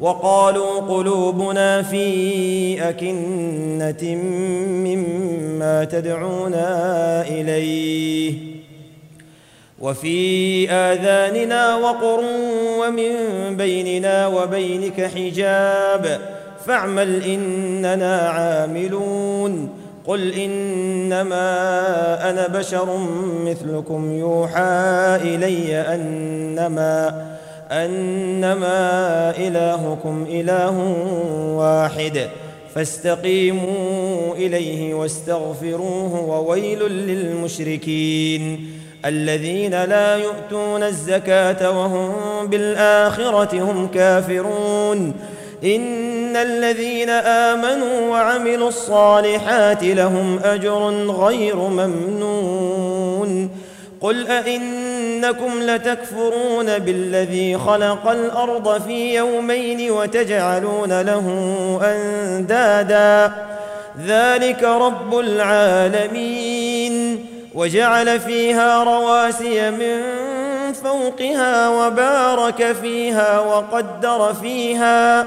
وقالوا قلوبنا في أكنة مما تدعونا إليه وفي آذاننا وقر ومن بيننا وبينك حجاب فاعمل إننا عاملون قل إنما أنا بشر مثلكم يوحى إلي أنما انما إلهكم إله واحد فاستقيموا إليه واستغفروه وويل للمشركين الذين لا يؤتون الزكاة وهم بالآخرة هم كافرون إن الذين آمنوا وعملوا الصالحات لهم أجر غير ممنون قل ائنكم لتكفرون بالذي خلق الأرض في يومين وتجعلون له أندادا. ذلك رب العالمين. وجعل فيها رواسي من فوقها وبارك فيها وقدر فيها.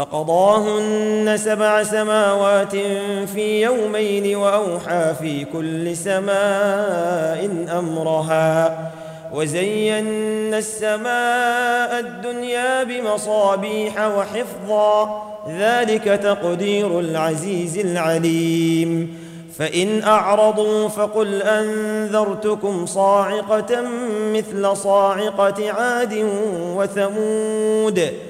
فقضاهن سبع سماوات في يومين وأوحى في كل سماء أمرها وزينا السماء الدنيا بمصابيح وحفظا ذلك تقدير العزيز العليم فإن أعرضوا فقل أنذرتكم صاعقة مثل صاعقة عاد وثمود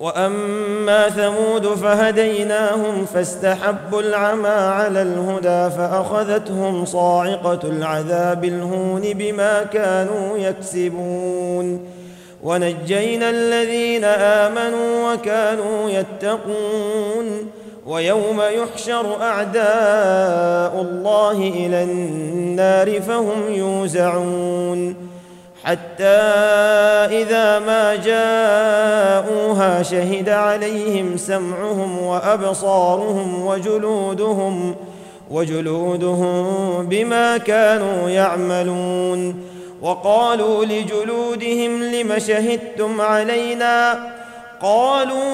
وأما ثمود فهديناهم فاستحبوا العمى على الهدى فأخذتهم صاعقة العذاب الهون بما كانوا يكسبون. ونجينا الذين آمنوا وكانوا يتقون. ويوم يحشر أعداء الله إلى النار فهم يوزعون. حتى إذا ما جاءوها شهد عليهم سمعهم وأبصارهم وجلودهم وجلودهم بما كانوا يعملون. وقالوا لجلودهم لم شهدتم علينا؟ قالوا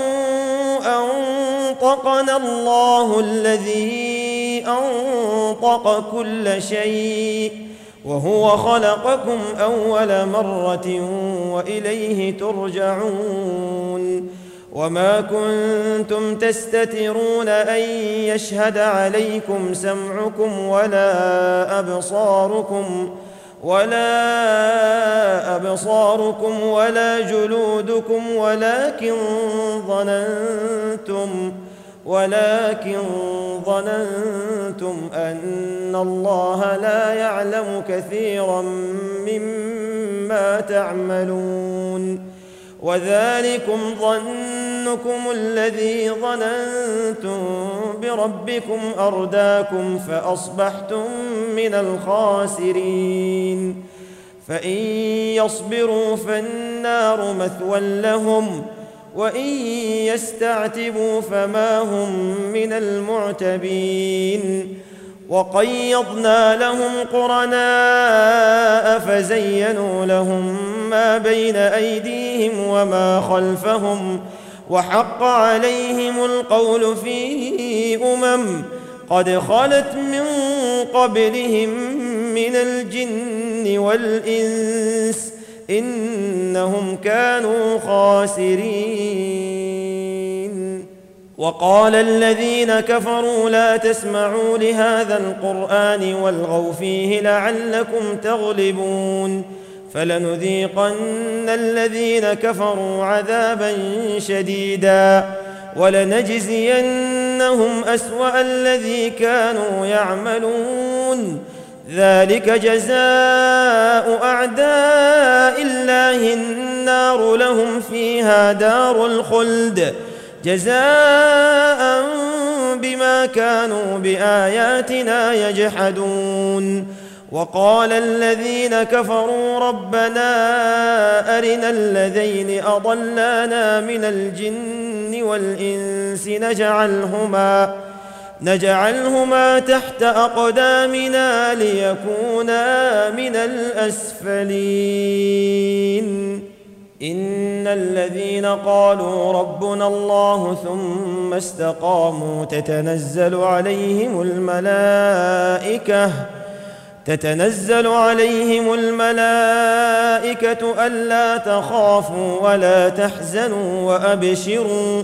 أنطقنا الله الذي أنطق كل شيء. وهو خلقكم أول مرة وإليه ترجعون وما كنتم تستترون أن يشهد عليكم سمعكم ولا أبصاركم ولا أبصاركم ولا جلودكم ولكن ظننتم ولكن ظننتم أن الله لا يعلم كثيرا مما تعملون. وذلكم ظنكم الذي ظننتم بربكم أرداكم فأصبحتم من الخاسرين. فإن يصبروا فالنار مثوى لهم. وإن يستعتبوا فما هم من المعتبين. وقيضنا لهم قرناء فزينوا لهم ما بين أيديهم وما خلفهم وحق عليهم القول في أمم قد خلت من قبلهم من الجن والإنس إنهم كانوا خاسرين. وقال الذين كفروا لا تسمعوا لهذا القرآن والغوا فيه لعلكم تغلبون. فلنذيقن الذين كفروا عذابا شديدا. ولنجزينهم أسوأ الذي كانوا يعملون. ذلك جزاء أعداء الله النار لهم فيها دار الخلد جزاء بما كانوا بآياتنا يجحدون وقال الذين كفروا ربنا أرنا الذين أضلانا من الجن والإنس نجعلهما نجعلهما تحت أقدامنا ليكونا من الأسفلين. إن الذين قالوا ربنا الله ثم استقاموا تتنزل عليهم الملائكة تتنزل عليهم الملائكة ألا تخافوا ولا تحزنوا وأبشروا.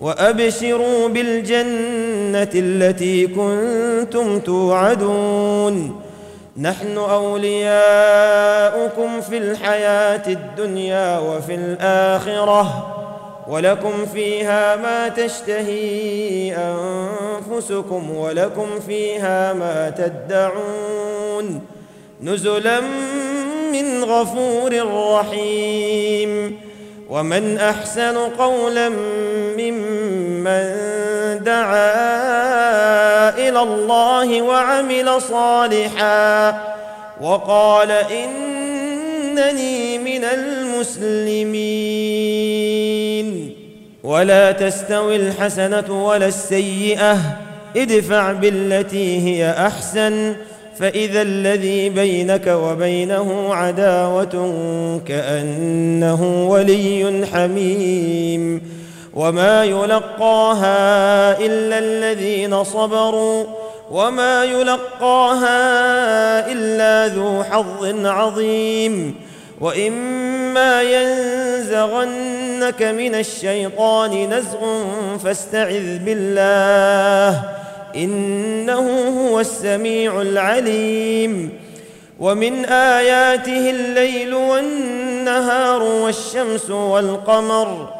وأبشروا بالجنة التي كنتم توعدون. نحن أولياؤكم في الحياة الدنيا وفي الآخرة ولكم فيها ما تشتهي أنفسكم ولكم فيها ما تدعون. نزلا من غفور رحيم. ومن أحسن قولا ممن دعا إلى الله وعمل صالحا وقال إنني من المسلمين. ولا تستوي الحسنة ولا السيئة ادفع بالتي هي أحسن فإذا الذي بينك وبينه عداوة كأنه ولي حميم. وما يلقاها إلا الذين صبروا وما يلقاها إلا ذو حظ عظيم وإما ينزغنك من الشيطان نزغ فاستعذ بالله إنه هو السميع العليم ومن آياته الليل والنهار والشمس والقمر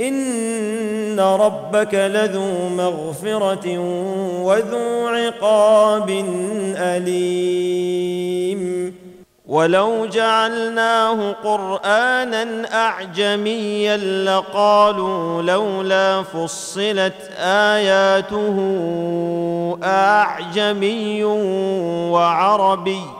إن ربك لذو مغفرة وذو عقاب أليم. ولو جعلناه قرآنا أعجميا لقالوا لولا فصلت آياته أعجمي وعربي.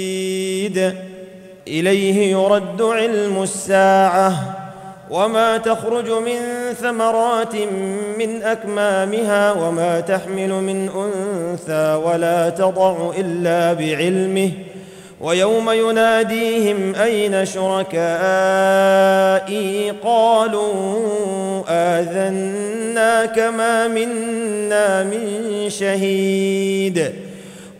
إليه يرد علم الساعة وما تخرج من ثمرات من أكمامها وما تحمل من أنثى ولا تضع إلا بعلمه ويوم يناديهم أين شركائي قالوا اذنا كما منا من شهيد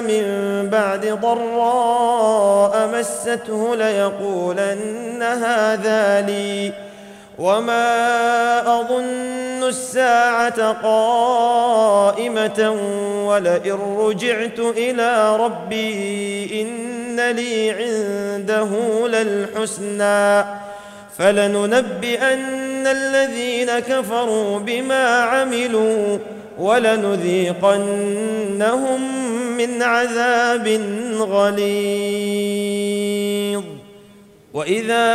من بعد ضراء مسته ليقولن هذا لي وما أظن الساعة قائمة ولئن رجعت إلى ربي إن لي عنده للحسنى فلننبئن الذين كفروا بما عملوا ولنذيقنهم من عذاب غليظ. وإذا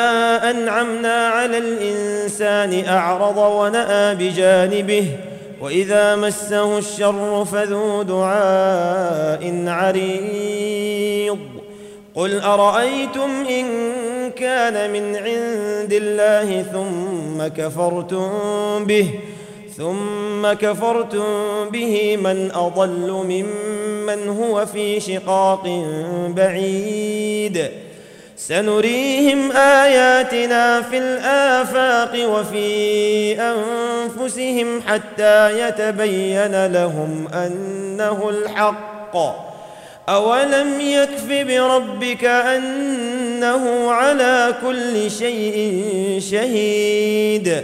أنعمنا على الإنسان أعرض ونأى بجانبه وإذا مسه الشر فذو دعاء عريض. قل أرأيتم إن كان من عند الله ثم كفرتم به ثم كفرتم به من أضل ممن هو في شقاق بعيد. سنريهم آياتنا في الآفاق وفي أنفسهم حتى يتبين لهم أنه الحق. أولم يكف بربك أنه على كل شيء شهيد؟